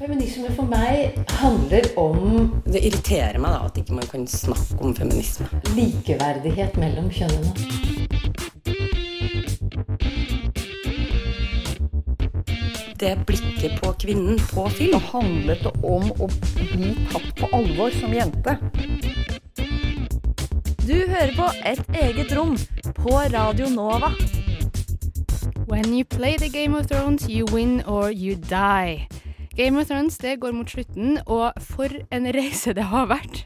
Feminisme for meg handler om Det irriterer meg da at ikke man kan snakke om feminisme. likeverdighet mellom kjønnene. Det blikket på kvinnen på film. handlet det om å bli tatt på alvor som jente. Du hører på Et eget rom på Radio Nova. When you play the Game of Thrones, you win or you die. Game of Thrones det går mot slutten, og for en reise det har vært.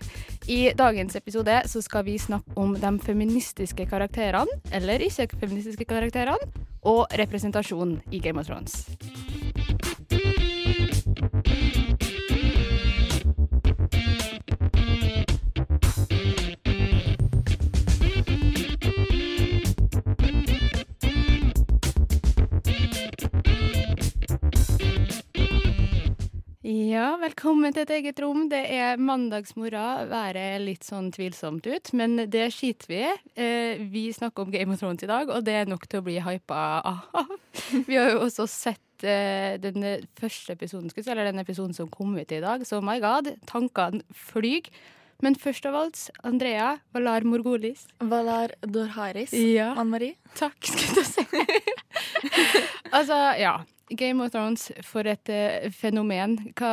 I dagens episode så skal vi snakke om de feministiske karakterene, eller ikke-feministiske karakterene, og representasjon i Game of Thrones. Ja, velkommen til et eget rom. Det er mandagsmorgen. Været litt sånn tvilsomt ut, men det skiter vi i. Eh, vi snakker om Game of Thrones i dag, og det er nok til å bli hypa av. Vi har jo også sett eh, den første episoden, eller den episoden som kom ut i dag, så my god, tankene flyr. Men først av alt, Andrea Valar Morgolis. Valar Dorharis. Ja. Ann Marie. Takk, skulle du si. altså, ja. Game of Thrones, for et uh, fenomen. Hva,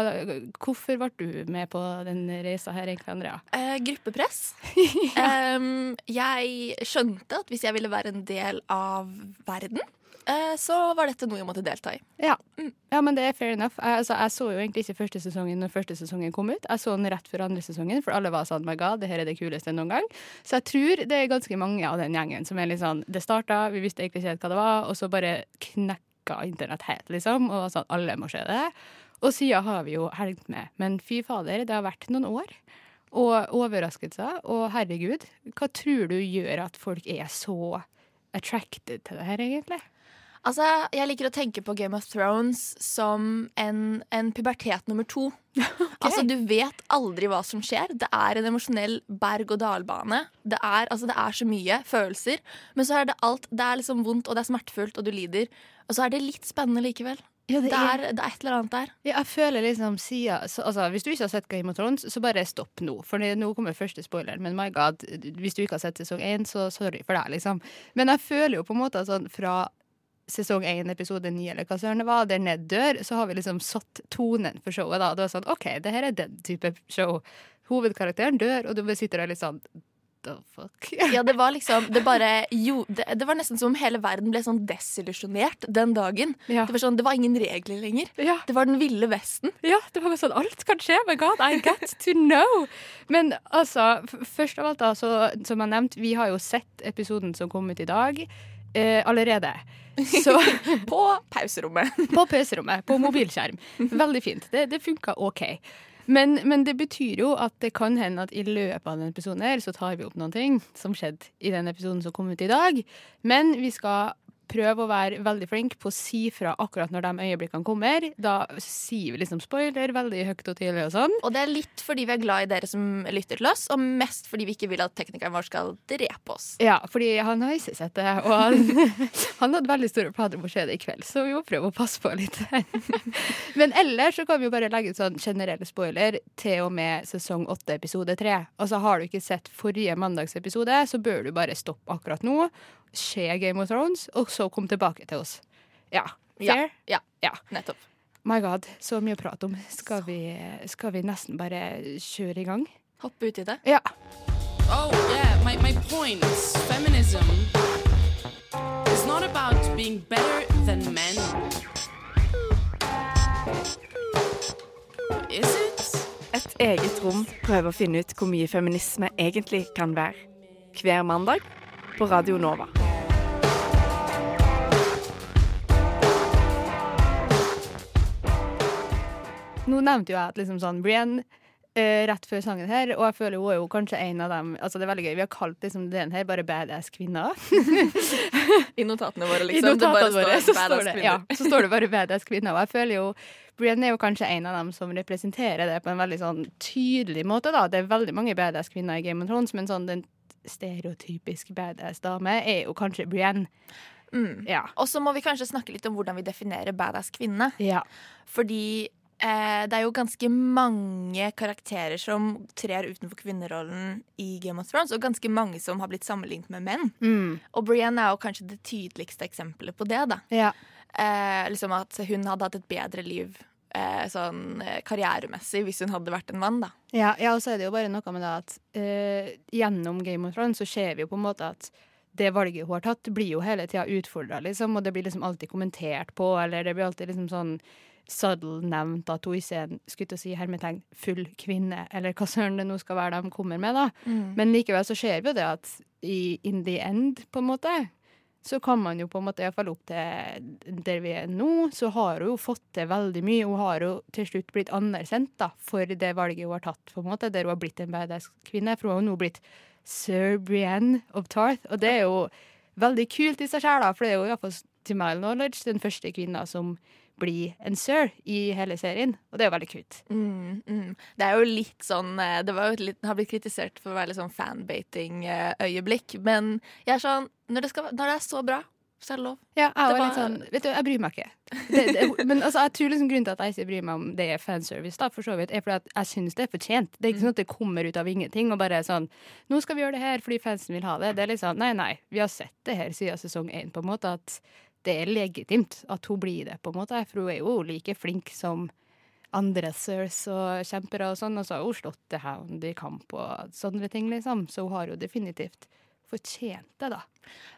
hvorfor ble du med på den reisa her, egentlig, Andrea? Uh, gruppepress. Em, jeg skjønte at hvis jeg ville være en del av verden, så var dette noe jeg måtte delta i. Ja. ja, men det er fair enough. Jeg, altså, jeg så jo egentlig ikke første sesongen når første sesongen kom ut. Jeg så den rett før andre sesongen, for alle var sånn my god, det her er det kuleste noen gang. Så jeg tror det er ganske mange av den gjengen som er litt sånn Det starta, vi visste egentlig ikke helt hva det var, og så bare knekka internett helt, liksom. Og sånn alle må se det. Og siden har vi jo helgt med. Men fy fader, det har vært noen år. Og overraskelser. Og herregud, hva tror du gjør at folk er så attracted til det her, egentlig? Altså, Jeg liker å tenke på Game of Thrones som en, en pubertet nummer to. Altså, Du vet aldri hva som skjer. Det er en emosjonell berg-og-dal-bane. Det, er- altså, det er så mye følelser. Men så er det alt. Det er liksom vondt, og det er smertefullt, og du lider. Og så er det litt spennende likevel. Ja, Det er, det er et eller annet der. Ja, jeg føler liksom så, altså, Hvis du ikke har sett Game of Thrones, så bare stopp nå. For nå kommer første spoiler. Men my god, hvis du ikke har sett sesong én, så sorry for deg, liksom. Men jeg føler jo på en måte sånn fra sesong én, episode ni, eller hva søren det var, der Ned dør, så har vi liksom satt tonen for showet. da. Det var sånn, OK, det her er den type show. Hovedkarakteren dør, og du sitter der litt sånn The fuck? Ja, det var liksom Det bare jo, det, det var nesten som om hele verden ble sånn desillusjonert den dagen. Ja. Det var sånn, det var ingen regler lenger. Ja. Det var den ville vesten. Ja, det var bare sånn alt kan skje. My God, I get to know. Men altså, først av alt, da, så, som jeg nevnte, vi har jo sett episoden som kom ut i dag. Eh, allerede. Så På pauserommet. på pauserommet, på mobilskjerm. Veldig fint. Det, det funka OK. Men, men det betyr jo at det kan hende at i løpet av denne episoden her, så tar vi opp noen ting som skjedde i den episoden som kom ut i dag. Men vi skal prøve å være veldig flink på å si fra akkurat når de øyeblikkene kommer. Da sier vi liksom spoiler veldig høyt og tidlig og sånn. Og det er litt fordi vi er glad i dere som lytter til oss, og mest fordi vi ikke vil at teknikeren vår skal drepe oss. Ja, fordi han har ikke sett det, og han, han hadde veldig store planer om å se det i kveld, så vi må prøve å passe på litt. Men ellers så kan vi jo bare legge ut sånn generelle spoiler til og med sesong åtte, episode tre. Altså har du ikke sett forrige mandagsepisode, så bør du bare stoppe akkurat nå, se Game of Thrones, og så komme tilbake til oss. Ja. Fair? Ja, Ja. nettopp. My god, så mye å prate om. Skal vi, skal vi nesten bare kjøre i gang? Hoppe ut i det. Ja. Oh, yeah, my, my point. Feminism is not about being better than men. Is it? Et eget rom prøver å finne ut hvor mye feminisme egentlig kan være. Hver mandag på Radio Nova. Nå nevnte jo jeg at liksom sånn Brienne eh, rett før sangen her, og jeg føler hun er jo kanskje en av dem Altså det er veldig gøy, Vi har kalt liksom den her bare badass kvinner. I notatene våre, I liksom. notatene det våre bare så står det, ja, så står det bare badass kvinner. Og jeg føler jo Brienne er jo kanskje en av dem som representerer det på en veldig sånn tydelig måte. da. Det er veldig mange badass kvinner i Game of Thrones, men sånn den stereotypisk badass dame er jo kanskje Brienne. Mm. Ja. Og så må vi kanskje snakke litt om hvordan vi definerer badass kvinne. ja. Fordi eh, det er jo ganske mange karakterer som trer utenfor kvinnerollen i Game of Thrones, og ganske mange som har blitt sammenlignet med menn. Mm. Og Brienne er jo kanskje det tydeligste eksempelet på det. da. Ja. Eh, liksom At hun hadde hatt et bedre liv eh, sånn eh, karrieremessig hvis hun hadde vært en mann. da. Ja, ja, og så er det jo bare noe med det at eh, gjennom Game of Thrones så ser vi jo på en måte at det valget hun har tatt, blir jo hele tida utfordra, liksom, og det blir liksom alltid kommentert på, eller det blir alltid liksom sånn subtle nevnte at hun ikke er en skulle si hermetegn, full kvinne, eller hva søren det nå skal være de kommer med, da. Men likevel så ser vi jo det at i in the end, på en måte, så kan man jo på en måte, iallfall opp til der vi er nå, så har hun jo fått til veldig mye. Hun har jo til slutt blitt anerkjent da, for det valget hun har tatt, på en måte, der hun har blitt en badass kvinne. For hun har jo nå blitt Sir Brienne of Tarth, og det er jo veldig kult i seg sjøl, for det er jo iallfall til my knowledge den første kvinna som blir en sir i hele serien, og det er jo veldig kult. Mm, mm. Det er jo litt sånn eh, Det var jo litt, har blitt kritisert for å være litt sånn fanbating-øyeblikk, men jeg er sånn når det, skal, når det er så bra, så er det lov. Ja, jeg, Det var var- litt sånn, vet du, jeg bryr meg ikke. Det, det, men altså, jeg tror liksom grunnen til at jeg ikke bryr meg om det er fanservice, da, for så vidt, er fordi at jeg syns det er fortjent. Det er ikke sånn at det kommer ut av ingenting og bare er sånn Nå skal vi gjøre det her fordi fansen vil ha det. Det er liksom Nei, nei. Vi har sett det her siden sesong én, på en måte, at det er legitimt at hun blir det, på en måte. For hun er jo like flink som andre sirs og kjempere og sånn, og så har hun slått The Hound i kamp og sånne ting, liksom. Så hun har jo definitivt fortjent det, da.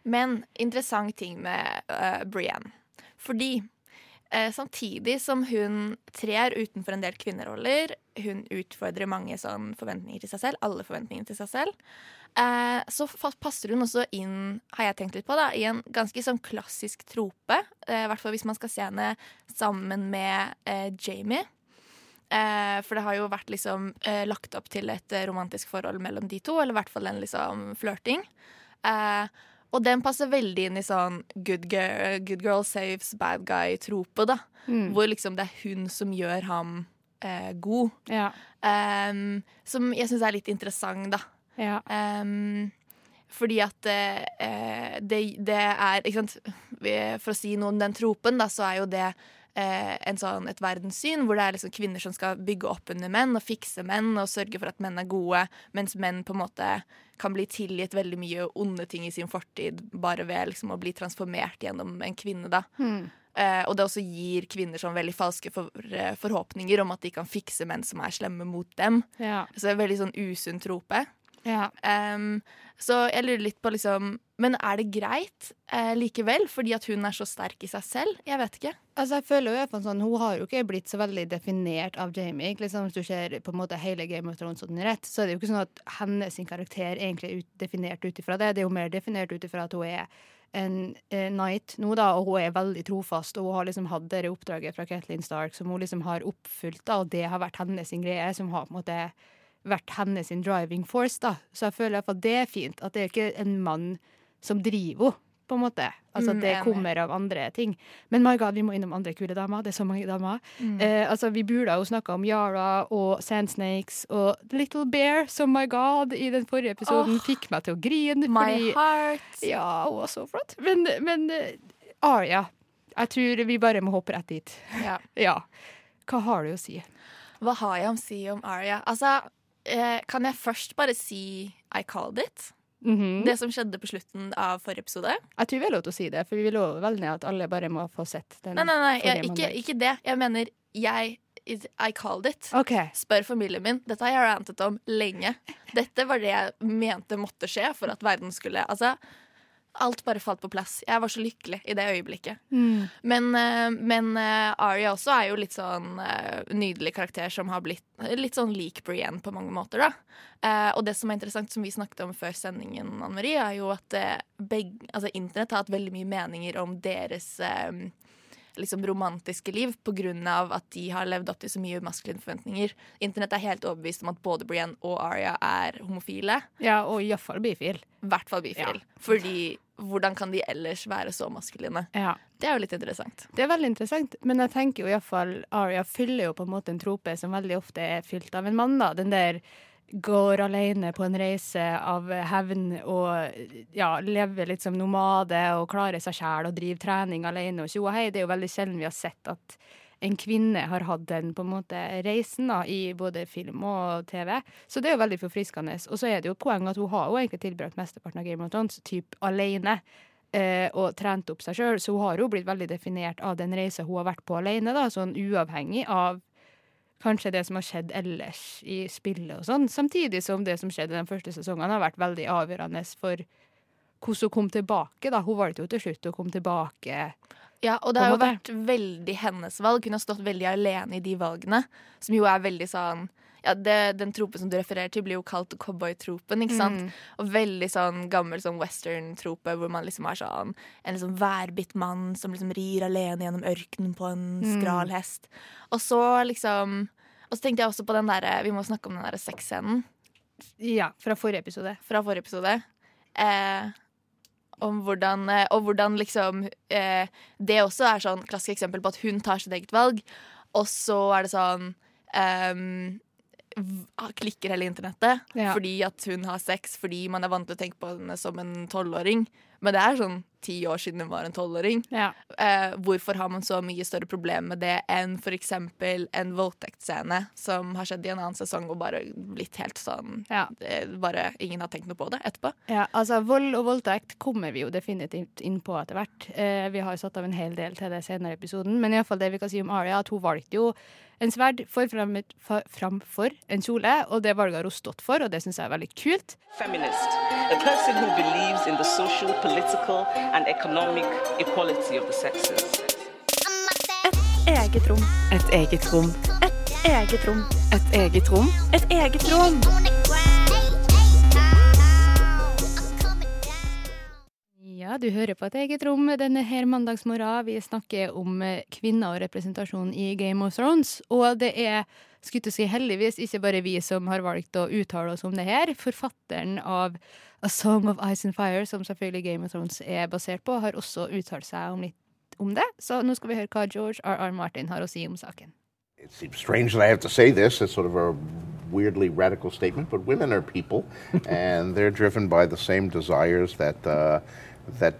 Men interessant ting med uh, Brienne. Fordi samtidig som hun trer utenfor en del kvinneroller, hun utfordrer mange sånn forventninger til seg selv, alle forventningene til seg selv, eh, så passer hun også inn, har jeg tenkt litt på, da, i en ganske sånn klassisk trope. eh, hvert fall hvis man skal se henne sammen med eh, Jamie. Eh, for det har jo vært liksom eh, lagt opp til et eh, romantisk forhold mellom de to, eller i hvert fall en liksom flørting. Eh, og den passer veldig inn i sånn good girl, good girl saves bad guy-trope, da. Hvor liksom det er hun som gjør ham eh, god. Ja. Um, som jeg syns er litt interessant, da. Ja. Um, fordi at eh, eh, det, det er? For å si noe om den tropen, da, så er jo det eh, en sånn, et verdenssyn hvor det er liksom kvinner som skal bygge opp under menn og fikse menn og sørge for at menn er gode, mens menn på en måte kan bli tilgitt veldig mye onde ting i sin fortid bare ved liksom å bli transformert gjennom en kvinne. da. Eh, og det også gir kvinner sånn veldig falske for, eh, forhåpninger om at de kan fikse menn som er slemme mot dem. Ja. Så det er veldig sånn usunn trope. ja. Em, så jeg lurer litt på liksom Men er det greit eh, likevel? Fordi at hun er så sterk i seg selv? Jeg vet ikke. Altså, jeg føler jo sånn, Hun har jo ikke blitt så veldig definert av Jamie. Liksom, hvis du ser på en måte hele Game of Thrones under ett, så er det jo ikke sånn at hennes karakter egentlig er ut, definert ut ifra det. Det er jo mer definert ut ifra at hun er en eh, knight nå, da, og hun er veldig trofast. Og hun har liksom hatt det oppdraget fra Kathleen Stark som hun liksom har oppfylt, da, og det har vært hennes greie, som har på en måte vært hennes driving force. da. Så jeg føler fall det er fint. At det er ikke en mann som driver henne, på en måte. Altså at Mm, det kommer av andre ting. Men my god, vi må innom andre kule damer. Det er så mange damer. Mm. Eh, altså, vi burde jo snakka om Yara og Sandsnakes og Little Bear, som my god i den forrige episoden oh, fikk meg til å grine. My fordi heart. Ja, hun var så flott. Men, men eh, Aria, jeg tror vi bare må hoppe rett dit. Ja. Ja. Hva har du å si? Hva har jeg å si om Aria? Altså, eh, kan jeg først bare si I called it? Mhm. Det som skjedde på slutten av forrige episode? Jeg tror vi har lov til å si det, for vi lover vel ned at alle bare må få sett den. Nei, nei, nei, jeg, ikke, ikke det. Jeg mener jeg I called it. Okay. Spør familien min. Dette har jeg rantet om lenge. Dette var det jeg mente måtte skje for at verden skulle Altså, alt bare falt på plass. Jeg var så lykkelig i det øyeblikket. Mm. Men, eh, men eh, Aria også er jo litt sånn eh, nydelig karakter som har blitt litt sånn lik Brienne på mange måter, da. Og det som er interessant, som vi snakket om før sendingen, Anne Marie, er jo at begge, altså, internett har hatt veldig mye meninger om deres eh, liksom romantiske liv av at de har levd opp til så mye maskuline forventninger. Internett er helt overbevist om at både Brienne og Aria er homofile. Ja, og iallfall bifil. I hvert fall bifil. Fordi hvordan kan de ellers være så maskuline? Ja. Det er jo litt interessant. Det er veldig interessant, men jeg tenker jo iallfall Aria fyller jo på en måte en trope som veldig ofte er fylt av en mann. da. Den der går alene på en reise av hevn og ja, lever litt som nomade og klarer seg sjæl og driver trening alene og hei. Det er jo veldig sjelden vi har sett at en kvinne har hatt den på en måte reisen da, i både film og TV. Så det er jo veldig forfriskende. Og så er det jo poeng at hun har jo egentlig tilbrakt mesteparten av Game of Thrones typ alene. Eh, og trent opp seg sjøl, så hun har jo blitt veldig definert av den reisa hun har vært på alene, da, sånn uavhengig av kanskje det som har skjedd ellers i spillet og sånn. Samtidig som det som skjedde den første sesongen har vært veldig avgjørende for hvordan hun kom tilbake. da. Hun valgte jo til slutt å komme tilbake. Ja, og det har jo vært veldig hennes valg. Hun har stått veldig alene i de valgene, som jo er veldig sånn ja, det, Den tropen som du refererer til, blir jo kalt cowboytropen. ikke sant? Mm. Og veldig sånn gammel sånn western-trope, hvor man liksom er sånn en liksom værbitt mann som liksom rir alene gjennom ørkenen på en Mm. skral hest. Og så liksom Og så tenkte jeg også på den derre Vi må snakke om den derre sexscenen Ja, fra forrige episode. fra forrige episode. Eh, om hvordan, eh, og hvordan liksom eh, Det også er sånn klassisk eksempel på at hun tar sitt eget valg, og så er det sånn v- Klikker hele internettet Ja. fordi at hun har sex, fordi man er vant til å tenke på henne som en tolvåring. Men det er sånn ti år siden hun var en tolvåring. Ja. Eh, hvorfor har man så mye større problem med det enn f.eks. en voldtektsscene som har skjedd i en annen sesong og bare blitt helt sånn Ja. det, bare Ingen har tenkt noe på det etterpå. Ja, altså Vold og voldtekt kommer vi jo definitivt inn på etter hvert. Eh, vi har jo satt av en hel del til det senere i episoden. Men i fall det vi kan si om Aria, at hun valgte jo en sverd for framfor en kjole, og det valget har hun stått for, og det syns jeg er veldig kult. feminist, a person who believes in the social, political, and economic equality of the sexes. Eget rom. Et eget rom. Et eget rom. Et eget rom. Et eget rom. Ja, du hører på et eget rom denne her mandagsmorgen. Vi snakker om eh, kvinner og representasjon i Game of Thrones. Og det er skulle til å si heldigvis ikke bare vi som har valgt å uttale oss om det her. Forfatteren av A Song of Ice and Fire, som selvfølgelig Game of Thrones er basert på, har også uttalt seg om litt om det. Så nå skal vi høre hva George R.R. Martin har å si om saken. It seems strange that I have to say this. It's sort of a weirdly radical statement, but women are people, and they're driven by the same desires that uh, that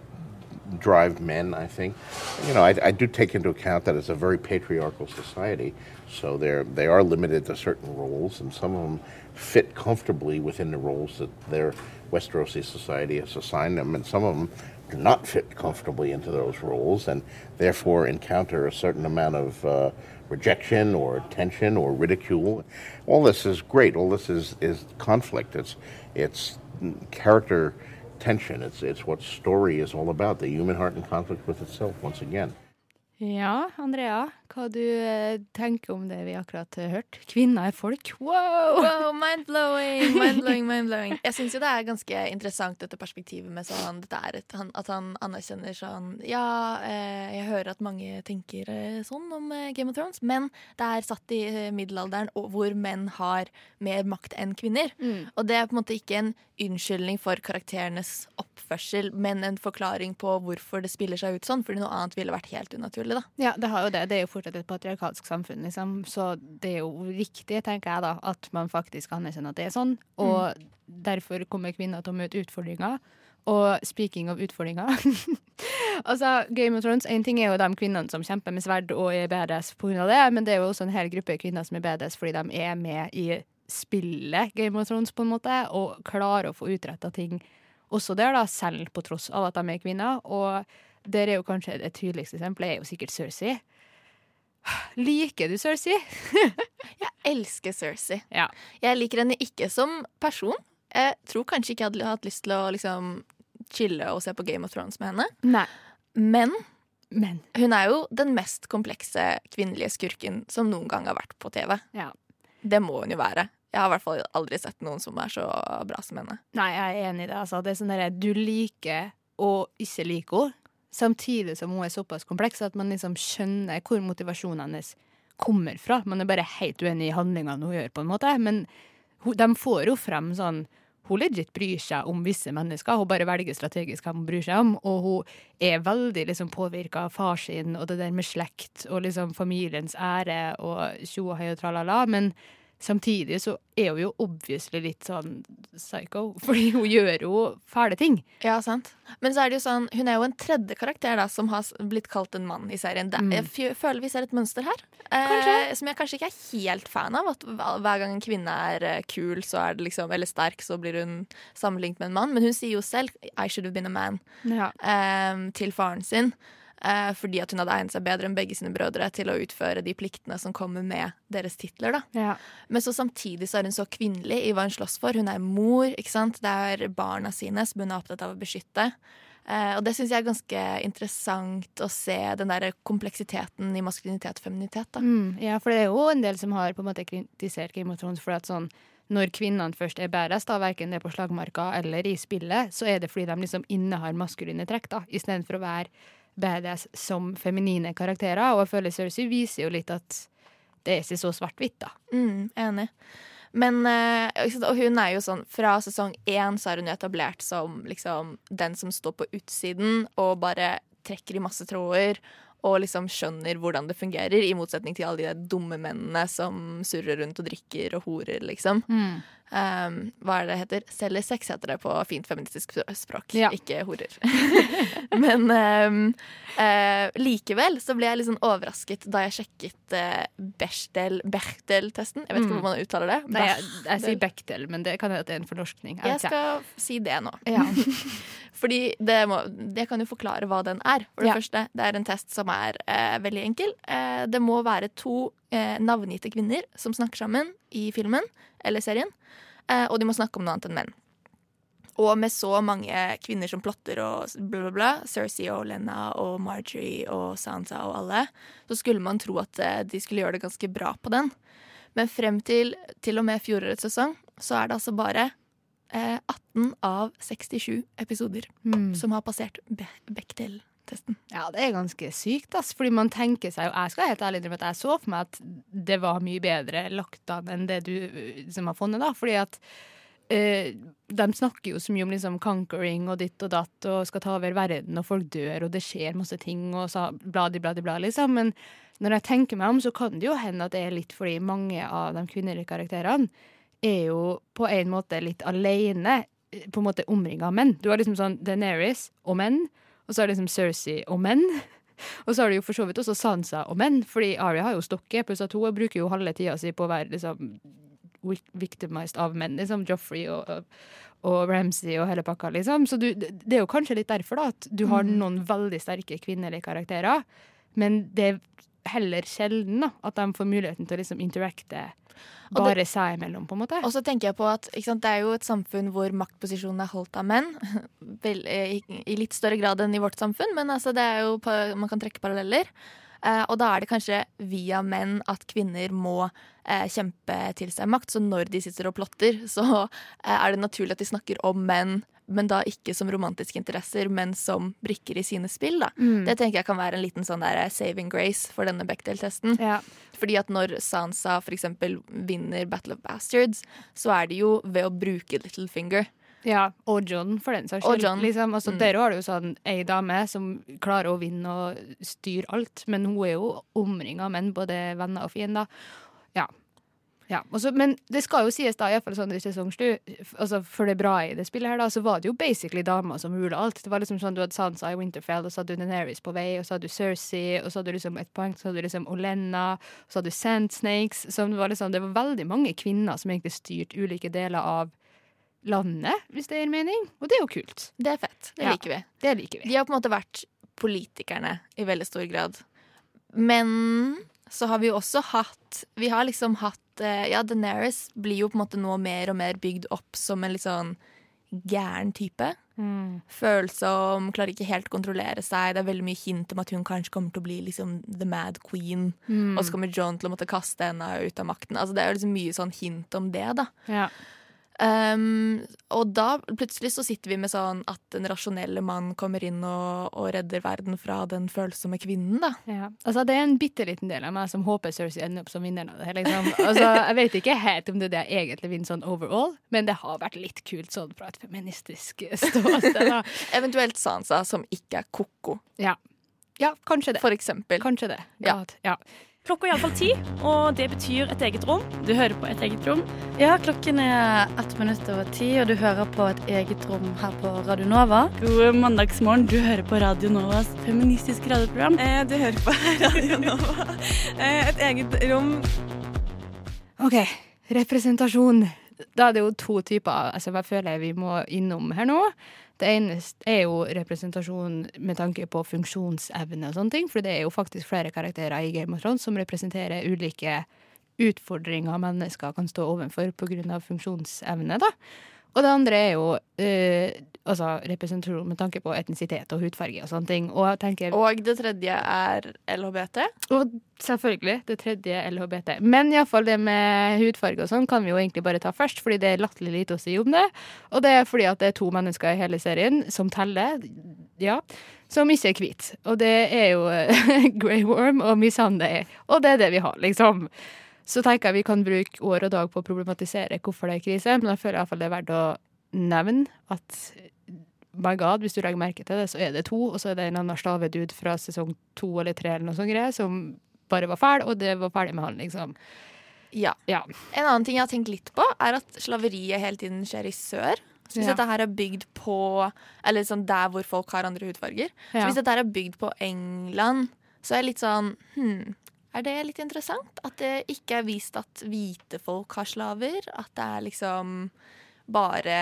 drive men. I think, you know, I, I do take into account that it's a very patriarchal society, so they're they are limited to certain roles, and some of them fit comfortably within the roles that their Westerosi society has assigned them, and some of them do not fit comfortably into those roles, and therefore encounter a certain amount of uh, rejection or tension or ridicule. All this is great. All this is, is conflict. It's it's character tension. It's it's what story is all about. The human heart in conflict with itself. Once again. Ja, Andrea, hva du eh, tenker om det vi akkurat har hørt? Kvinner er folk. Wow! Wow, mind-blowing, mind-blowing, mind-blowing. Jeg syns jo det er ganske interessant dette perspektivet med sånn er et, han, At han anerkjenner sånn Ja, eh, jeg hører at mange tenker eh, sånn om eh, Game of Thrones, men det er satt i eh, middelalderen hvor menn har mer makt enn kvinner. Og det er på en måte ikke en unnskyldning for karakterenes oppførsel, men en forklaring på hvorfor det spiller seg ut sånn, fordi noe annet ville vært helt unaturlig, da. Ja, det har jo det. Det er jo fortsatt et patriarkalsk samfunn, liksom. Så det er jo riktig, tenker jeg da, at man faktisk anerkjenner at det er sånn. Og derfor kommer kvinner til å møte utfordringer. Og speaking of utfordringer Altså, Game of Thrones, en ting er jo de kvinnene som kjemper med sverd og er badass av det, men det er jo også en hel gruppe kvinner som er badass fordi de er med i spillet Game of Thrones, på en måte, og klarer å få utretta ting også der, da, selv på tross av at de er kvinner. Og der er jo kanskje det tydeligste eksempelet er jo sikkert Cersei. Liker du Cersei? Jeg elsker Cersei. Ja. Jeg liker henne ikke som person. Jeg tror kanskje ikke jeg hadde hatt lyst til å liksom chille og se på Game of Thrones med henne. Nei. Men Men hun er jo den mest komplekse kvinnelige skurken som noen gang har vært på TV. ja. Det må hun jo være. Jeg har i hvert fall aldri sett noen som er så bra som henne. Nei, jeg er enig i det. Altså. Det er sånn derre du liker og ikke liker henne, samtidig som hun er såpass kompleks at man liksom skjønner hvor motivasjonen hennes kommer fra. Man er bare helt uenig i handlingene hun gjør, på en måte. Men de får jo frem sånn Hun legit bryr seg om visse mennesker. Hun bare velger strategisk hvem hun bryr seg om. Og hun er veldig liksom påvirka av far sin og det der med slekt og liksom familiens ære og tjo og hei og tralala. Men samtidig så er hun jo obviously litt sånn psycho, fordi hun gjør jo fæle ting. Ja, sant. Men så er det jo sånn, hun er jo en tredje karakter da, som har blitt kalt en mann i serien. Det, Mm. Jeg føler vi ser et mønster her. Eh, som jeg kanskje ikke er helt fan av. At hver gang en kvinne er eh, kul så er det liksom, eller sterk, så blir hun sammenlignet med en mann. Men hun sier jo selv 'I should have been a man' Ja. eh, til faren sin. Eh, fordi at hun hadde egnet seg bedre enn begge sine brødre til å utføre de pliktene som kommer med deres titler. Ja. Men så samtidig så er hun så kvinnelig i hva hun slåss for. Hun er mor, ikke sant? det er barna sine som hun er opptatt av å beskytte. Eh, og det syns jeg er ganske interessant å se, den der kompleksiteten i maskulinitet og feminitet. da. Mm, ja, for det er jo en del som har på en måte kritisert Game of Thrones for at sånn når kvinnene først er bærest, da, verken det er på slagmarka eller i spillet, så er det fordi de liksom innehar maskuline trekk, da, istedenfor å være badass som feminine karakterer. Og jeg føler Cersei viser jo litt at det er ikke så svart-hvitt, da. Mm, enig. Men eh, Og hun er jo sånn Fra sesong én så er hun etablert som liksom den som står på utsiden og bare trekker i masse tråder. Og liksom skjønner hvordan det fungerer, i motsetning til alle de dumme mennene som surrer rundt og drikker og horer, liksom. Um, hva er det heter? Selger sex, heter det på fint feministisk språk. Ja. Ikke horer. Men um, uh, likevel så ble jeg litt sånn overrasket da jeg sjekket uh, Bechdel, Bechdel-testen. Jeg vet ikke Mm. hvordan man uttaler det. Nei, jeg, jeg sier Bechdel. Men det kan hende det er en fornorskning. Jeg skal si det nå. Ja. Fordi det, må, det kan jo forklare hva den er. For det Ja. første, det er en test som er uh, veldig enkel. Det må være to eh, navngitte kvinner som snakker sammen i filmen eller serien. Eh, og de må snakke om noe annet enn menn. Og med så mange kvinner som plotter og bla, bla, bla, Cersei og Lena og Marjorie og Sansa og alle, så skulle man tro at eh, de skulle gjøre det ganske bra på den. Men frem til til og med fjorårets sesong så er det altså bare eh, 18 av 67 episoder Mm. som har passert Be Bechdel-testen. Ja, det er ganske sykt, ass. Fordi man tenker seg, og jeg skal helt ærlig innrømme at jeg så for meg at det var mye bedre lagt an enn det du uh, som har funnet, da. Fordi at eh, de snakker jo så mye om liksom conquering og ditt og datt og skal ta over verden, og folk dør, og det skjer masse ting, og så bladi, bladi, bla, liksom. Men når jeg tenker meg om, så kan det jo hende at det er litt fordi mange av de kvinnelige karakterene er jo på en måte litt alene, eh, på en måte omringa av menn. Du har liksom sånn Daenerys og menn, og så er det liksom Cersei og menn. Og så har du jo for så vidt også Sansa og menn, fordi Arya har jo stokke, pluss at hun bruker jo halve tida si på å være liksom victimized av menn, liksom Joffrey og, og, Ramsay og hele pakka, liksom. Så du, det er jo kanskje litt derfor da, at du har Mm. noen veldig sterke kvinnelige karakterer, men det heller sjelden da, at de får muligheten til å liksom interacte bare det- seg imellom, på en måte. Og så tenker jeg på at sant, Det er jo et samfunn hvor maktposisjonen er holdt av menn. Vel, eh, i, I litt større grad enn i vårt samfunn, men altså, det er jo man kan trekke paralleller. Eh, og da er det kanskje via menn at kvinner må eh, kjempe til seg makt. Så når de sitter og plotter, så eh, er det naturlig at de snakker om menn. Men da ikke som romantiske interesser, men som brikker i sine spill. Da. Mm. Det tenker jeg kan være en liten sånn der saving grace for denne Bechdel-testen. Ja. Fordi at når Sansa eksempel vinner Battle of Bastards, så er det jo ved å bruke Littlefinger. Ja, og John, for den saks skyld. Liksom, altså, Mm. Der har du jo sånn ei dame som klarer å vinne og styre alt, men hun er jo omringa av menn, både venner og fiender. Ja. Ja. også, men det skal jo sies, da, iallfall sånn i sesongstu, altså for det bra i det spillet her, da, så var det jo basically damer som rula alt. Det var liksom sånn Du hadde Sansa i Winterfell, og så hadde du Daenerys på vei, og så hadde du Cersei, og så hadde du liksom et poeng, så hadde du liksom Olenna, og så hadde du Sand Snakes. Som var liksom, det var veldig mange kvinner som egentlig styrte ulike deler av landet, hvis det gir mening. Og det er jo kult. Det er fett. Det Ja. liker vi. Det liker vi. De har på en måte vært politikerne i veldig stor grad. Men så har vi jo også hatt Vi har liksom hatt eh, Ja, Daenerys blir jo på en måte nå mer og mer bygd opp som en litt sånn gæren type. Mm. Følsom, klarer ikke helt å kontrollere seg. Det er veldig mye hint om at hun kanskje kommer til å bli liksom the mad queen. Mm. Og så kommer John til å måtte kaste henne ut av makten. Altså Det er jo liksom mye sånn hint om det, da. Ja. Um, og da plutselig så sitter vi med sånn at den rasjonelle mann kommer inn og, og redder verden fra den følsomme kvinnen, da. Ja. Altså, det er en bitte liten del av meg som håper Cersei ender opp som vinneren av det. Liksom. Altså, jeg vet ikke helt om det er det jeg egentlig vinner sånn overall, men det har vært litt kult sånn fra et feministisk ståsted. Eventuelt Sansa, som ikke er ko-ko, Ja. ja, kanskje det. for eksempel. Kanskje det. Ja. Ja. Klokka er iallfall ti, og det betyr et eget rom. Du hører på Et eget rom. Ja, klokken er ett minutt over ti, og du hører på Et eget rom her på Radio Nova. God mandagsmorgen. Du hører på Radio Novas feministiske radioprogram. Eh, du hører på Radio Nova. Eh, et eget rom. OK, representasjon. Da er det jo to typer altså, jeg føler vi må innom her nå. Det eneste er jo representasjon med tanke på funksjonsevne og sånne ting. For det er jo faktisk flere karakterer i Game of Thrones som representerer ulike utfordringer mennesker kan stå overfor pga. funksjonsevne. da. Og det andre er jo eh, altså representasjon med tanke på etnisitet og hudfarge og sånne ting. Og, tenker, Og det tredje er LHBT. og selvfølgelig det tredje er LHBT. Men iallfall det med hudfarge og sånn kan vi jo egentlig bare ta først, fordi det er latterlig lite å si om det. Og det er fordi at det er to mennesker i hele serien som teller, ja, som ikke er hvite. Og det er jo eh, Grey Worm og Missandei. Og det er det vi har, liksom. Så tenker jeg vi kan bruke år og dag på å problematisere hvorfor det er krise, men jeg føler iallfall det er verdt å nevne at my god, hvis du legger merke til det, så er det to, og så er det en annen stavedude fra sesong to eller tre eller noe sånt greier, som bare var fæl, og det var ferdig med han, liksom. Ja. Ja. En annen ting jeg har tenkt litt på, er at slaveriet hele tiden skjer i sør. Så hvis Ja. dette her er bygd på Eller sånn der hvor folk har andre hudfarger. Så hvis dette her er bygd på England, så er jeg litt sånn hm, Er det litt interessant? At det ikke er vist at hvite folk har slaver? At det er liksom bare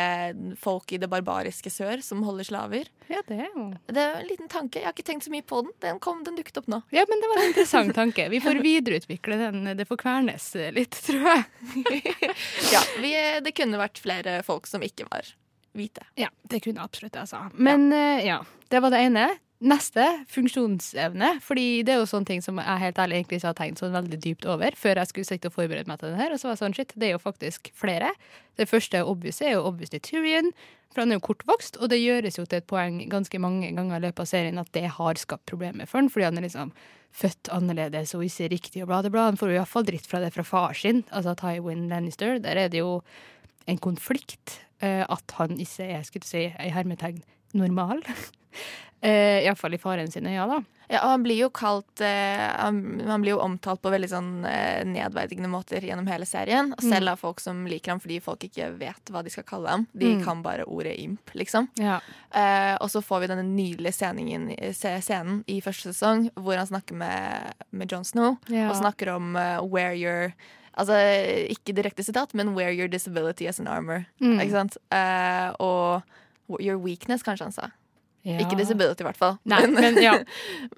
folk i det barbariske sør som holder slaver? Ja, det er jo Det er en liten tanke. Jeg har ikke tenkt så mye på den. Den, kom, den dukket opp nå. Ja, men det var en interessant tanke. Vi får videreutvikle den. Det får kvernes litt, tror jeg. Ja, vi, Det kunne vært flere folk som ikke var hvite. Ja, det kunne absolutt det, altså. Men ja. ja, det var det ene. Neste funksjonsevne. Fordi det er jo sånne ting som jeg helt ærlig egentlig ikke har tenkt sånn veldig dypt over før jeg skulle sitte og forberede meg til den her. Og så var jeg sånn, shit, det er jo faktisk flere. Det første obvious er jo obviously Tyrion. For han er jo kortvokst, og det gjøres jo til et poeng ganske mange ganger i løpet av serien at det har skapt problemer for han, fordi han er liksom født annerledes og ikke riktig og bla, bla, bla. Han får jo iallfall dritt fra det fra far sin, altså Tywin Lannister. Der er det jo en konflikt eh, at han ikke er, skulle du si, i hermetegn normal. eh, Iallfall i faren sine øyne, da. Ja, og han blir jo kalt eh, han, han blir jo omtalt på veldig sånn eh, nedverdigende måter gjennom hele serien. Og Selv av folk som liker ham fordi folk ikke vet hva de skal kalle ham. De Mm. kan bare ordet imp, liksom. Ja. Eh, og så får vi denne nydelige sceningen, scenen i første sesong hvor han snakker med, med Jon Snow Ja. og snakker om uh, where you're Altså ikke direkte sitat, men where your disability as an armor. Mm. Ikke sant? Eh, og your weakness, kanskje han sa. Ja. Ikke disability, i hvert fall. Nei, men ja.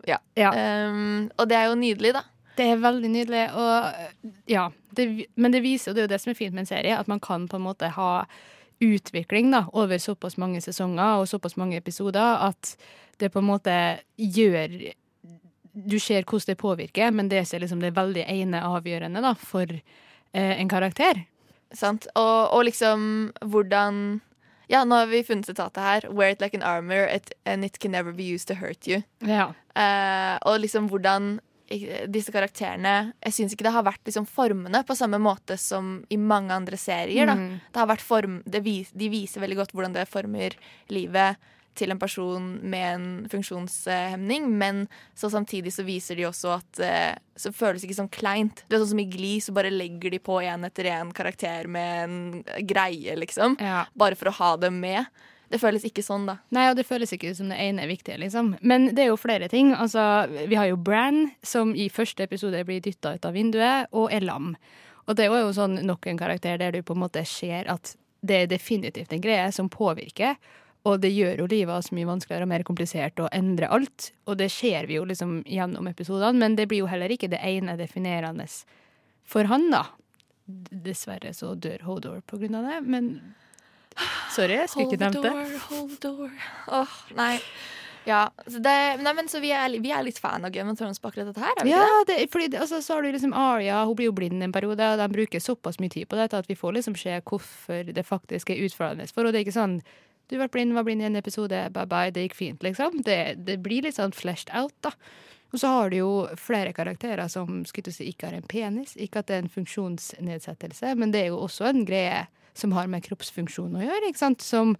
ja. Ja. Um, og det er jo nydelig, da. Det er veldig nydelig, og ja. Det, men det viser jo, det er jo det som er fint med en serie, at man kan på en måte ha utvikling da, over såpass mange sesonger og såpass mange episoder at det på en måte gjør Du ser hvordan det påvirker, men det er liksom det veldig ene avgjørende da, for eh, en karakter. Sant? Og, og liksom hvordan Ja, nå har vi funnet sitatet her. Wear it like an armor, it, and it can never be used to hurt you. Ja. Uh, og liksom hvordan eh, disse karakterene Jeg syns ikke det har vært liksom formene på samme måte som i mange andre serier. Mm. Det har vært form, det vis, de viser veldig godt hvordan det former livet til en person med en funksjonshemning, men så samtidig så viser de også at eh, Så føles det ikke sånn kleint. Det er sånn som i Gli, så bare legger de på én etter én karakter med en greie, liksom. Ja. Bare for å ha dem med. Det føles ikke sånn, da. Nei, og det føles ikke som det ene er viktige, liksom. Men det er jo flere ting. Altså, vi har jo Bran, som i første episode blir dytta ut av vinduet, og er lam. Og det er jo sånn nok en karakter der du på en måte ser at det er definitivt en greie som påvirker. Og det gjør jo livet så mye vanskeligere og mer komplisert å endre alt. Og det ser vi jo liksom gjennom episodene, men det blir jo heller ikke det ene definerende for han, da. Dessverre så dør Hodor på grunn av det, men Sorry, jeg skulle ikke nevnt det. Holdor, Holdor. Åh, nei. Ja, så, det, nei, men, så vi, er, vi er litt fan av Game of Thrones på akkurat dette her, er Ja, det? det, fordi altså, så har du liksom Aria, hun blir jo blind en periode, og de bruker såpass mye tid på dette at vi får liksom se hvorfor det faktisk er utfordrende for, og det er ikke sånn du ble blind, var blind i en episode, bye bye, det gikk fint, liksom. Det, det blir litt sånn fleshed out, da. Og så har du jo flere karakterer som skulle si, ikke har en penis. Ikke at det er en funksjonsnedsettelse, men det er jo også en greie som har med kroppsfunksjon å gjøre. ikke sant? Som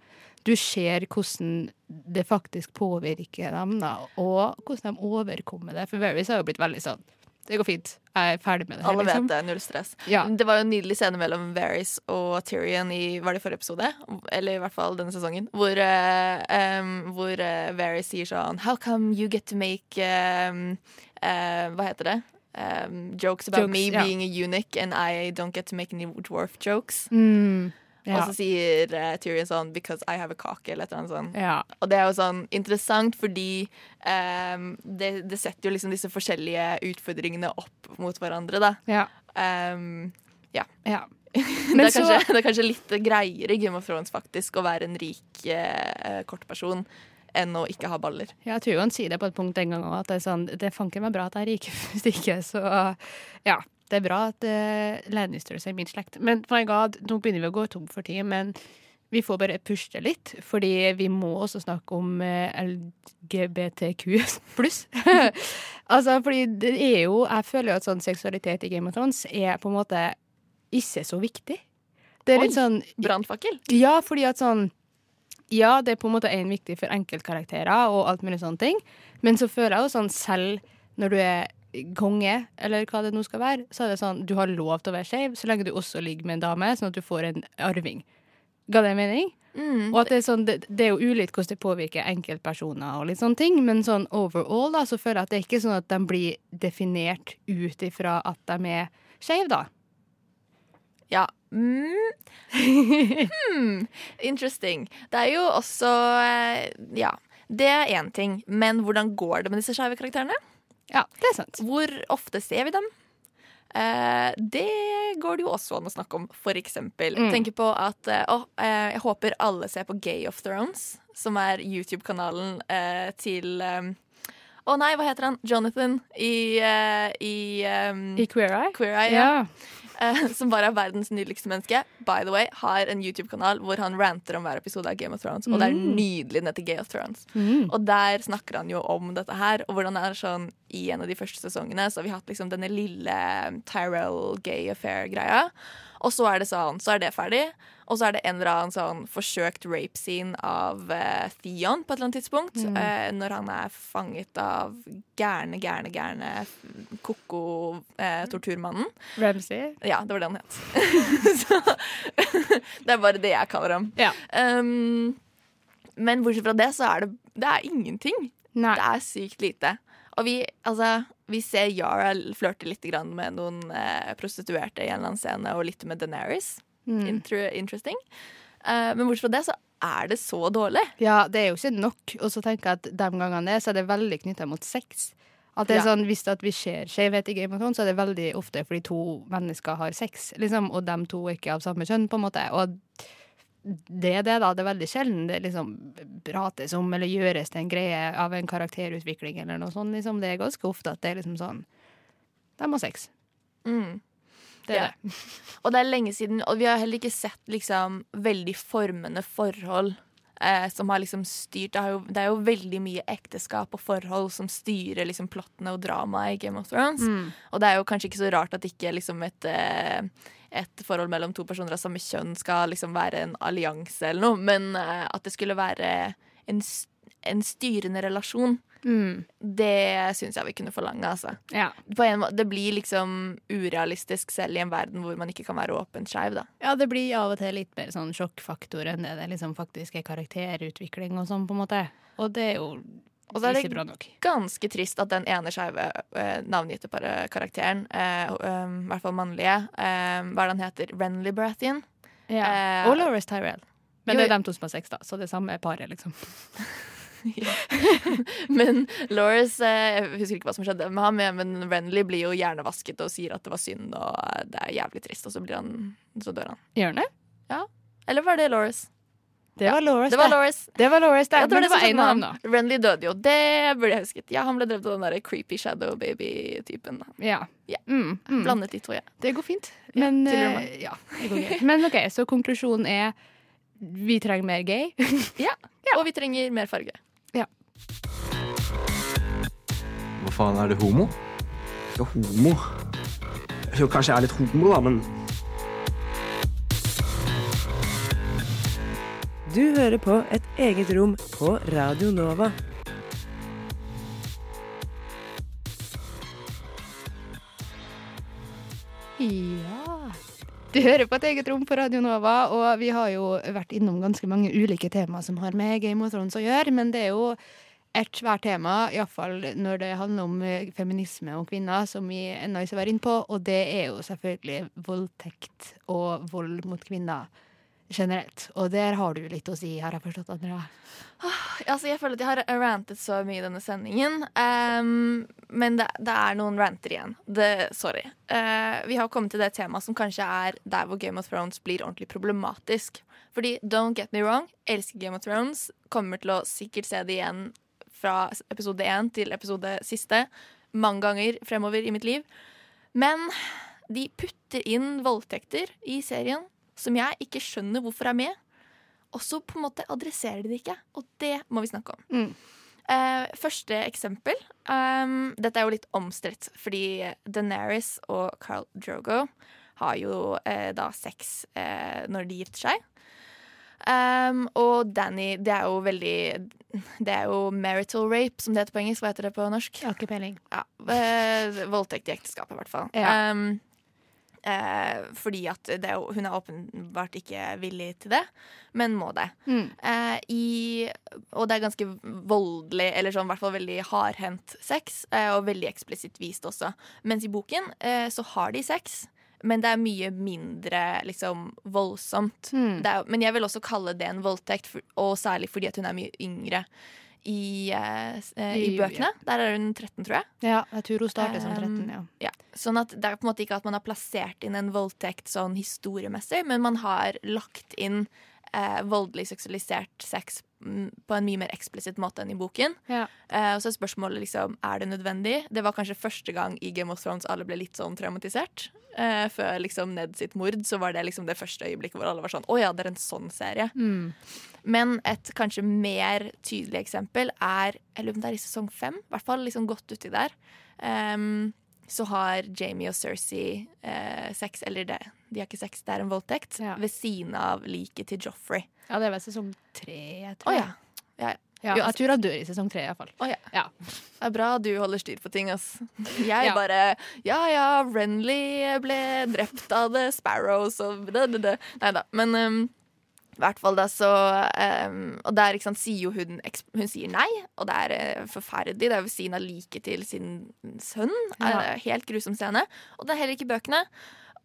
du ser hvordan det faktisk påvirker dem, da, og hvordan de overkommer det. For Varys har jo blitt veldig sånn det går fint. Jeg er ferdig med det. her, Alle liksom. vet det. Null stress. Ja. Det var jo en nydelig scene mellom Varys og Tyrion i var det forrige episode, eller i hvert fall denne sesongen, hvor, uh, um, hvor eh, Varys sier sånn How come you get to make um, uh, Hva heter det? Um, jokes about Jokes, me ja. being a unic and I don't get to make any dwarf jokes. Mm, ja. Og så sier uh, Tyrion sånn Because I have a cock, eller et eller annet sånt. ja. Og det er jo sånn interessant fordi um, det, det setter jo liksom disse forskjellige utfordringene opp mot hverandre, da. ja. Um, ja. det, Men er så kanskje, det er kanskje litt greiere i Game of Thrones faktisk å være en rik, uh, kort person enn å ikke ha baller. Ja, Tyrion sier det på et punkt en gang òg, at det er sånn Det fanker meg bra at jeg er rik, hvis ikke, så ja. Det er bra at uh, Lannisters er min slekt. Men my god, nå begynner vi å gå tom for tid, men vi får bare puste litt, fordi vi må også snakke om eh, LGBTQ pluss. altså, fordi det er jo Jeg føler jo at sånn seksualitet i Game of Thrones er på en måte ikke så viktig. Det er Oi. litt sånn Brannfakkel. ja, fordi at sånn Ja, det er på en måte en viktig for enkeltkarakterer og alt mulig sånne ting, men så føler jeg jo sånn selv når du er konge, eller hva det nå skal være, så er det sånn du har lov til å være skeiv så lenge du også ligger med en dame, sånn at du får en arving. Ga det mening? Mm. Og at det er sånn, det, det er jo ulikt hvordan det påvirker enkeltpersoner og litt sånne ting, men sånn overall da, så føler jeg at det er ikke sånn at de blir definert ut ifra at de er skeive, da. Ja. Mm. hmm. Interesting. Det er jo også eh, Ja. Det er én ting, men hvordan går det med disse skeive karakterene? Ja, det er sant. Hvor ofte ser vi dem? Eh, det går det jo også an å snakke om, for eksempel. Mm. Tenker på at eh, å, eh, Jeg håper alle ser på Gay of Thrones, som er YouTube-kanalen eh, til eh, Å nei, hva heter han? Jonathan i, eh, i, eh, I Queer Eye? Queer Eye, ja. Eh, som bare er verdens nydeligste menneske. By the way, har en YouTube-kanal hvor han ranter om hver episode av Game of Thrones. Og det er Mm. nydelig den til Game of Thrones. Mm. Og der snakker han jo om dette her, og hvordan det er sånn i en av de første sesongene så har vi hatt liksom denne lille Tyrell gay affair-greia. Og så er det sånn, så er det ferdig. Og så er det en eller annen sånn forsøkt rape scene av uh, Theon på et eller annet tidspunkt. Mm. Uh, når han er fanget av gærne, gærne, gærne ko-ko eh, torturmannen. Ramsay? Ja, det var det han het. så det er bare det jeg kaller ham. Ja. Um, men bortsett fra det, så er det, det er ingenting. Nei. Det er sykt lite. Og vi, altså, vi ser Yara flørte litt grann med noen eh, prostituerte i en eller annen scene, og litt med Daenerys. Mm. Inter interesting. Eh, men bortsett fra det, så er det så dårlig. Ja, det er jo ikke nok. Og så tenker jeg at de gangene det, så er det veldig knytta mot sex. At det er Ja. sånn, Hvis at vi ser skjevhet i Game of Thrones, så er det veldig ofte fordi to mennesker har sex, liksom, og de to er ikke av samme kjønn, på en måte. Og det er det, da. Det er veldig sjelden det liksom prates om eller gjøres til en greie av en karakterutvikling eller noe sånt. Liksom. Det er ganske ofte at det er liksom sånn De har sex. Mm. Det er Ja. det. Og det er lenge siden, og vi har heller ikke sett liksom veldig formende forhold eh, som har liksom styrt det, har jo, det er jo veldig mye ekteskap og forhold som styrer liksom plottene og dramaet i Game of Thrones. Mm. Og det er jo kanskje ikke så rart at ikke liksom et, eh, et forhold mellom to personer av samme kjønn skal liksom være en allianse eller noe, men eh, at det skulle være en, en styrende relasjon, Mm. det syns jeg vi kunne forlange, altså Ja. på en måte, det blir liksom urealistisk selv i en verden hvor man ikke kan være åpent skeiv, da. ja, det blir av og til litt mer sånn sjokkfaktor enn det det liksom faktisk er karakterutvikling og sånn, på en måte. Og det er jo Og så er det ganske trist at den ene skeive eh, navngitte karakteren, eh, um, i hvert fall mannlige, eh, hva er det han heter? Renly Baratheon? Ja. Eh, og Loris Tyrell. Men jo, det er dem to som har sex, da, så det samme paret, liksom. Men Loris eh, Jeg husker ikke hva som skjedde med ham, men Renly blir jo hjernevasket og sier at det var synd, og eh, det er jævlig trist, og så blir han Så dør han. Gjør han det? Eller var det Loris? Det var Loris, Det var Loris. Det var Loris, det. Ja, Men det var en av dem, da. Renly døde jo. Det burde jeg husket. Ja, Han ble drept av den der creepy shadow baby-typen. Ja. Ja. Mm, mm. Blandet de to, ja. Det går fint. Men, ja, eh, ja, det går. Men OK, så konklusjonen er vi trenger mer gay. ja. Og vi trenger mer farge. Hva faen, er du homo? Ikke homo. Jo, kanskje jeg er litt homo, da, men Du hører på Et eget rom på Radio Nova. Ja. Du hører på et eget rom på Radio Nova, og vi har jo vært innom ganske mange ulike tema som har med Game of Thrones å gjøre, men det er jo et svært tema, iallfall når det handler om eh, feminisme og kvinner, som vi ennå ikke var inne på, og det er jo selvfølgelig voldtekt og vold mot kvinner generelt. Og der har du litt å si, har jeg forstått, Andrea. Altså, jeg føler at jeg har rantet så mye i denne sendingen. Um, men det, det er noen ranter igjen. Det, sorry. Uh, vi har kommet til det temaet som kanskje er der hvor Game of Thrones blir ordentlig problematisk. Fordi, don't get me wrong, elsker Game of Thrones. Kommer til å sikkert se det igjen fra episode én til episode siste. Mange ganger fremover i mitt liv. Men de putter inn voldtekter i serien som jeg ikke skjønner hvorfor er med. Og så på en måte adresserer de det ikke, og det må vi snakke om. Eh, første eksempel um, Dette er jo litt omstridt, fordi Deneris og Carl Drogo har jo uh, da sex uh, når de gifter seg. Um, og Danny, det er jo veldig Det er jo marital rape, som det heter på engelsk. Hva heter det på norsk? Jeg har ikke peiling. Ja, voldtekt i ekteskapet, i hvert fall. Ja. Um, eh, fordi at det hun er åpenbart ikke villig til det, men må det. Mm. Eh, i, og det er ganske voldelig, eller sånn, i hvert fall veldig hardhendt sex, eh, og veldig eksplisitt vist også. Mens i boken eh, så har de sex. Men det er mye mindre liksom, voldsomt. Mm. Det er, men jeg vil også kalle det en voldtekt, for, og særlig fordi at hun er mye yngre i, eh, eh, i I- bøkene. Der er hun 13, tror jeg. Ja, jeg tror hun starter som 13, Um, ja. ja. Sånn at det er på en måte ikke at man har plassert inn en voldtekt sånn historiemessig, men man har lagt inn eh, voldelig seksualisert sex på en mye mer eksplisitt måte enn i boken. Ja. Uh, og så er spørsmålet liksom, er det nødvendig? Det var kanskje første gang i Game of Thrones alle ble litt sånn traumatisert. Uh, før liksom Ned sitt mord, så var det liksom det første øyeblikket hvor alle var sånn Å ja, det er en sånn serie. Mm. Men et kanskje mer tydelig eksempel er Jeg lurer på om det er i sesong fem, i hvert fall liksom godt uti der. Um, så har Jamie og Cersei eh, sex, eller det, de har ikke sex, det er en voldtekt, ved siden av liket til Joffrey. Ja, det er vel sesong tre, jeg tror. ja. ja, ja. Ja, jeg tror han dør i sesong tre, iallfall. Oh, ja. Ja. Det er bra du holder styr på ting, ass. Jeg Ja. bare Ja ja, Renly ble drept av The Sparrows og det. Nei da. Men um, i hvert fall da så um, Og der sant, sier jo hun Hun sier nei, og det er uh, forferdelig. Det er ved siden av liket til sin sønn. Ja. Eh, helt grusom scene. Og det er heller ikke bøkene.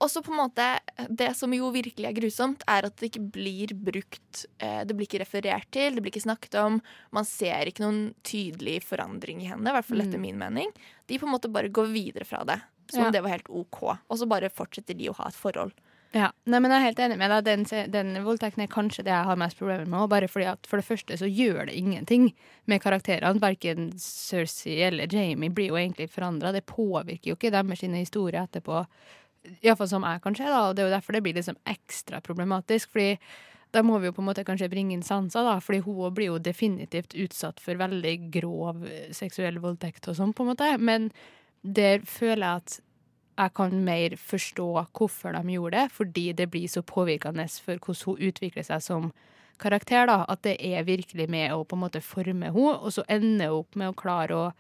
Og så på en måte Det som jo virkelig er grusomt, er at det ikke blir brukt eh, Det blir ikke referert til, det blir ikke snakket om. Man ser ikke noen tydelig forandring i henne, i hvert fall etter Mm. min mening. De på en måte bare går videre fra det. Som om Ja. det var helt OK. Og så bare fortsetter de å ha et forhold. Ja, Nei, men Jeg er helt enig med deg. Den, den voldtekten er kanskje det jeg har mest problemer med. Bare fordi at For det første så gjør det ingenting med karakterene. Verken Cersei eller Jamie blir jo egentlig forandra. Det påvirker jo ikke deres historier etterpå. Iallfall som jeg kan se, da. Og det er jo derfor det blir liksom ekstra problematisk. Fordi da må vi jo på en måte kanskje bringe inn sanser, da. Fordi hun blir jo definitivt utsatt for veldig grov eh, seksuell voldtekt og sånn, på en måte. Men der føler jeg at jeg kan mer forstå hvorfor de gjorde det, fordi det blir så påvirkende for hvordan hun utvikler seg som karakter. da, At det er virkelig med å på en måte forme henne, og så ender hun opp med å klare å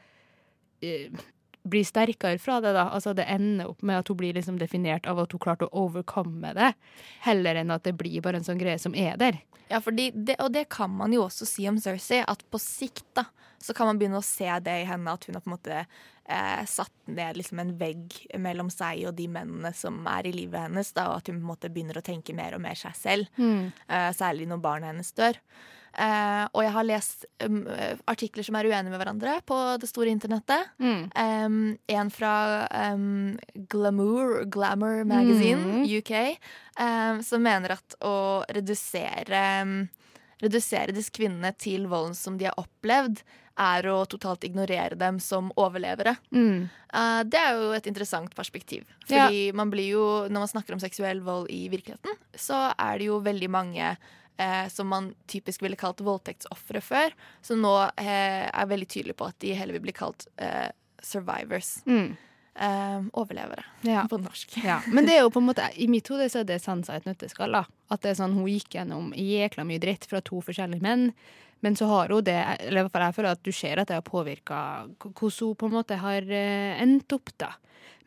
eh, bli sterkere fra det. da, altså Det ender opp med at hun blir liksom definert av at hun klarte å overkomme det, heller enn at det blir bare en sånn greie som er der. Ja, det, Og det kan man jo også si om Cersei, at på sikt da, så kan man begynne å se det i henne, at hun har på en måte eh, satt ned liksom en vegg mellom seg og de mennene som er i livet hennes, da, og at hun på en måte begynner å tenke mer og mer seg selv, Mm. eh, særlig når barna hennes dør. Eh, og jeg har lest um, eh, artikler som er uenige med hverandre på det store internettet. Mm. Um, en fra um, Glamour, Glamour Magazine, mm. UK, um, som mener at å redusere Redusere disse kvinnene til volden som de har opplevd, er å totalt ignorere dem som overlevere. Mm. Uh, det er jo et interessant perspektiv. Fordi man blir jo, når man snakker om seksuell vold i virkeligheten, så er det jo veldig mange eh, som man typisk ville kalt voldtektsofre før, som nå eh, er veldig tydelig på at de heller vil bli kalt eh, survivors. Mm. eh, overlevere Ja. på norsk. Ja, men det er jo på en måte I mitt hode så er det Sansa et nøtteskall. da. At det er sånn, Hun gikk gjennom jækla mye dritt fra to forskjellige menn. Men så har hun det Eller i hvert fall jeg føler at du ser at det har påvirka hvordan hun på en måte har eh, endt opp, da.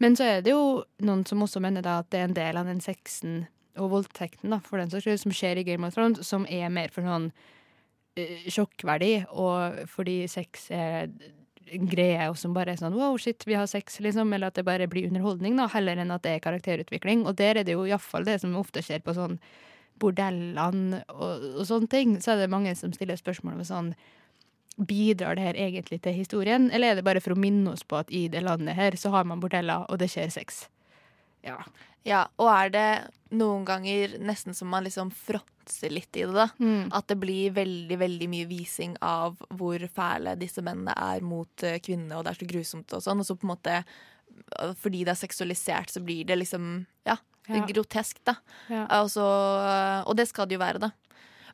Men så er det jo noen som også mener da at det er en del av den sexen og voldtekten da, for den saks skyld, som skjer i Game of Thrones, som er mer for sånn uh, sjokkverdi, og fordi sex er en greie og som bare er sånn wow, shit, vi har sex, liksom, eller at det bare blir underholdning, da, heller enn at det er karakterutvikling. Og der er det jo iallfall det som ofte skjer på sånn bordellene og, og sånne ting. Så er det mange som stiller spørsmål om sånn Bidrar det her egentlig til historien, eller er det bare for å minne oss på at i det landet her så har man bordeller, og det skjer sex? Ja. Ja, og er det noen ganger nesten som man liksom fråtser litt i det, da. Mm. At det blir veldig, veldig mye vising av hvor fæle disse mennene er mot eh, kvinnene, og det er så grusomt og sånn. Og så på en måte, eh, fordi det er seksualisert, så blir det liksom, ja, Ja. grotesk, da. Ja. Altså, og det skal det jo være, da.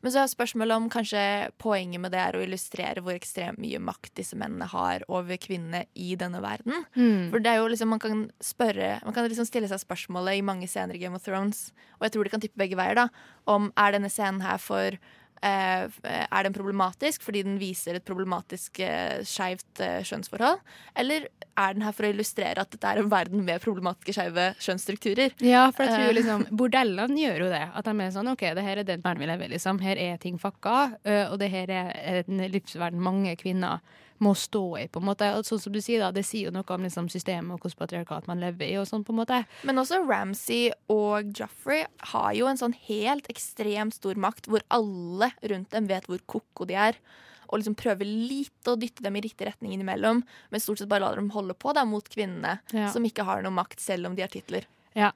Men så er spørsmålet om kanskje poenget med det er å illustrere hvor ekstremt mye makt disse mennene har over kvinnene i denne verden. Mm. For det er jo liksom, man kan spørre Man kan liksom stille seg spørsmålet i mange scener i Game of Thrones, og jeg tror det kan tippe begge veier, da, om er denne scenen her for er den problematisk fordi den viser et problematisk uh, skeivt eh, kjønnsforhold? Eller er den her for å illustrere at dette er en verden med problematiske skeive kjønnsstrukturer? Ja, for jeg tror Eh, liksom Bordellene gjør jo det. At de er sånn OK, det her er den verden vi lever i, liksom. Her er ting fucka, og det her er en livsverden mange kvinner må stå i, på en måte. Og sånn som du sier, da, det sier jo noe om liksom systemet og hvilket patriarkat man lever i, og sånn, på en måte. Men også Ramsay og Joffrey har jo en sånn helt ekstremt stor makt, hvor alle rundt dem vet hvor koko de er. Og liksom prøver litt å dytte dem i riktig retning innimellom, men stort sett bare lar dem holde på da, mot kvinnene, Ja. som ikke har noe makt, selv om de har titler. Ja.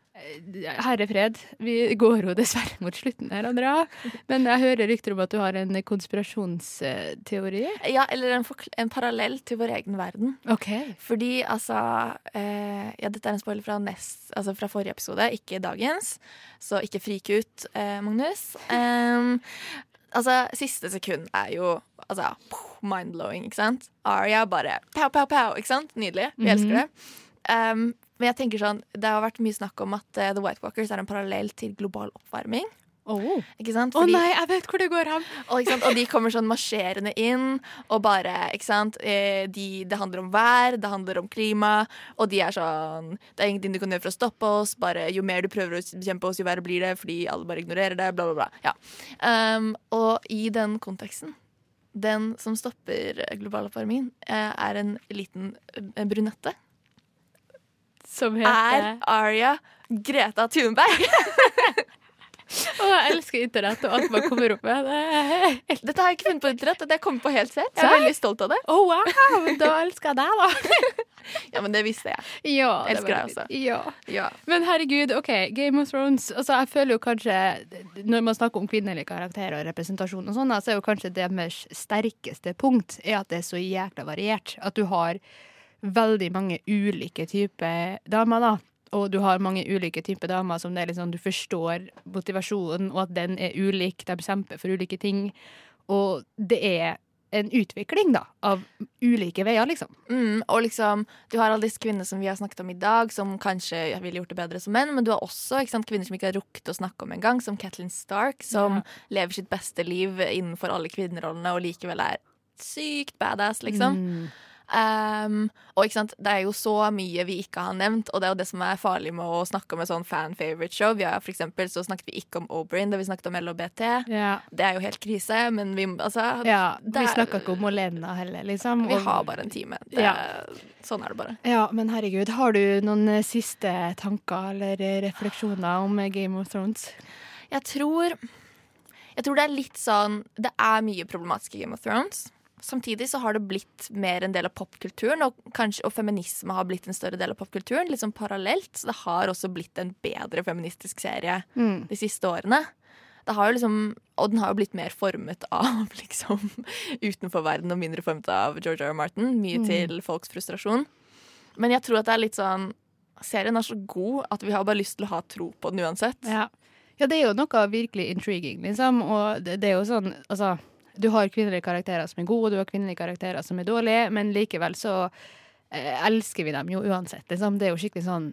Herre fred, vi går jo dessverre mot slutten her, Andrea. Men jeg hører rykter om at du har en konspirasjonsteori. Ja, eller en, en parallell til vår egen verden. Okay. Fordi altså eh, Ja, dette er en spoiler fra, nest, altså fra forrige episode, ikke dagens. Så ikke frik ut, eh, Magnus. Um, altså, siste sekund er jo altså, mind-blowing, ikke sant? Aria bare pow, pow, pow, ikke sant? Nydelig. Vi Mhm. elsker det. Em, men jeg tenker sånn, det har vært mye snakk om at uh, The White Walkers er en parallell til global oppvarming. Å Ikke sant? Å nei, jeg vet hvor det går hen! Og, og de kommer sånn marsjerende inn, og bare ikke sant? Eh, De, Det handler om vær, det handler om klima, og de er sånn Det er ingenting du kan gjøre for å stoppe oss, bare jo mer du prøver å bekjempe oss, jo verre blir det, fordi alle bare ignorerer det, bla, bla, bla. Ja. Um, og i den konteksten den som stopper global oppvarming, eh, er en liten brunette. Som Er heter Aria Greta Thunberg. Å, jeg elsker internett og alt man kommer opp med. Det er Dette har jeg ikke funnet på internett, dette har jeg kommet på helt selv. Jeg er veldig stolt av det. Å, wow! Da elsker jeg deg, da. Ja, men det visste jeg. Ja, Jeg elsker deg også. Ja. Ja. Men herregud, OK, Game of Thrones. Altså, jeg føler jo kanskje Når man snakker om kvinnelige karakterer og representasjon og sånn, så er jo kanskje deres sterkeste punkt er at det er så jækla variert. At du har veldig mange ulike typer damer, da. Og du har mange ulike typer damer som det er liksom, du forstår motivasjonen, og at den er ulik. De kjemper for ulike ting. Og det er en utvikling, da, av ulike veier, liksom. Mm, og liksom, du har alle disse kvinnene som vi har snakket om i dag, som kanskje ville gjort det bedre som menn, men du har også sant, kvinner som ikke har rukket å snakke om engang, som Kathleen Stark, som lever sitt beste liv innenfor alle kvinnerollene og likevel er sykt badass, liksom. Mm. Um, og ikke sant, det er jo så mye vi ikke har nevnt, og det er jo det som er farlig med å snakke om et sånn fan favorite show. Vi har for eksempel, så snakket vi ikke om Oberyn da vi snakket om LHBT. Ja. Det er jo helt krise, men vi altså Ja, vi er- ikke om Olena heller, liksom. Vi og- har bare en time. Det, Ja. Sånn er det bare. Ja, men herregud, har du noen eh, siste tanker eller eh, refleksjoner om eh, Game of Thrones? Jeg tror Jeg tror det er litt sånn Det er mye problematisk i Game of Thrones. Samtidig så har det blitt mer en del av popkulturen, og, kanskje, og feminisme har blitt en større del av popkulturen. Litt sånn parallelt. Så det har også blitt en bedre feministisk serie Mm. de siste årene. Det har jo liksom, og den har jo blitt mer formet av liksom utenfor verden og mindre formet av George R. R. Martin. Mye Mm. til folks frustrasjon. Men jeg tror at det er litt sånn Serien er så god at vi har bare lyst til å ha tro på den uansett. Ja. ja, det er jo noe virkelig intriguing, liksom. Og det, det er jo sånn, altså Du har kvinnelige karakterer som er gode, og du har kvinnelige karakterer som er dårlige, men likevel så eh, elsker vi dem jo uansett. Liksom. Det er jo skikkelig sånn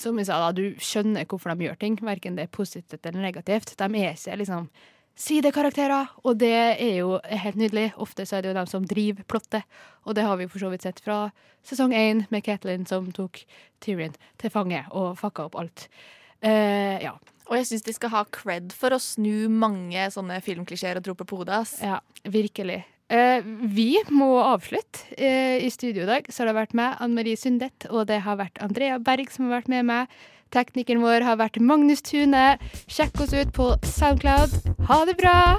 som jeg sa da, Du skjønner hvorfor de gjør ting, verken det er positivt eller negativt. De er ikke liksom sidekarakterer, og det er jo helt nydelig. Ofte så er det jo dem som driver plottet, og det har vi for så vidt sett fra sesong én med Catelyn som tok Tyrion til fange og fucka opp alt. Eh, ja. Og jeg syns de skal ha cred for å snu mange sånne filmklisjeer og troper på hodet. ass. Ja, virkelig. Eh, vi må avslutte. Eh, I studio i dag så har det vært meg, Anne Marie Sundet og det har vært Andrea Berg som har vært med meg. Teknikeren vår har vært Magnus Tune. Sjekk oss ut på Soundcloud. Ha det bra!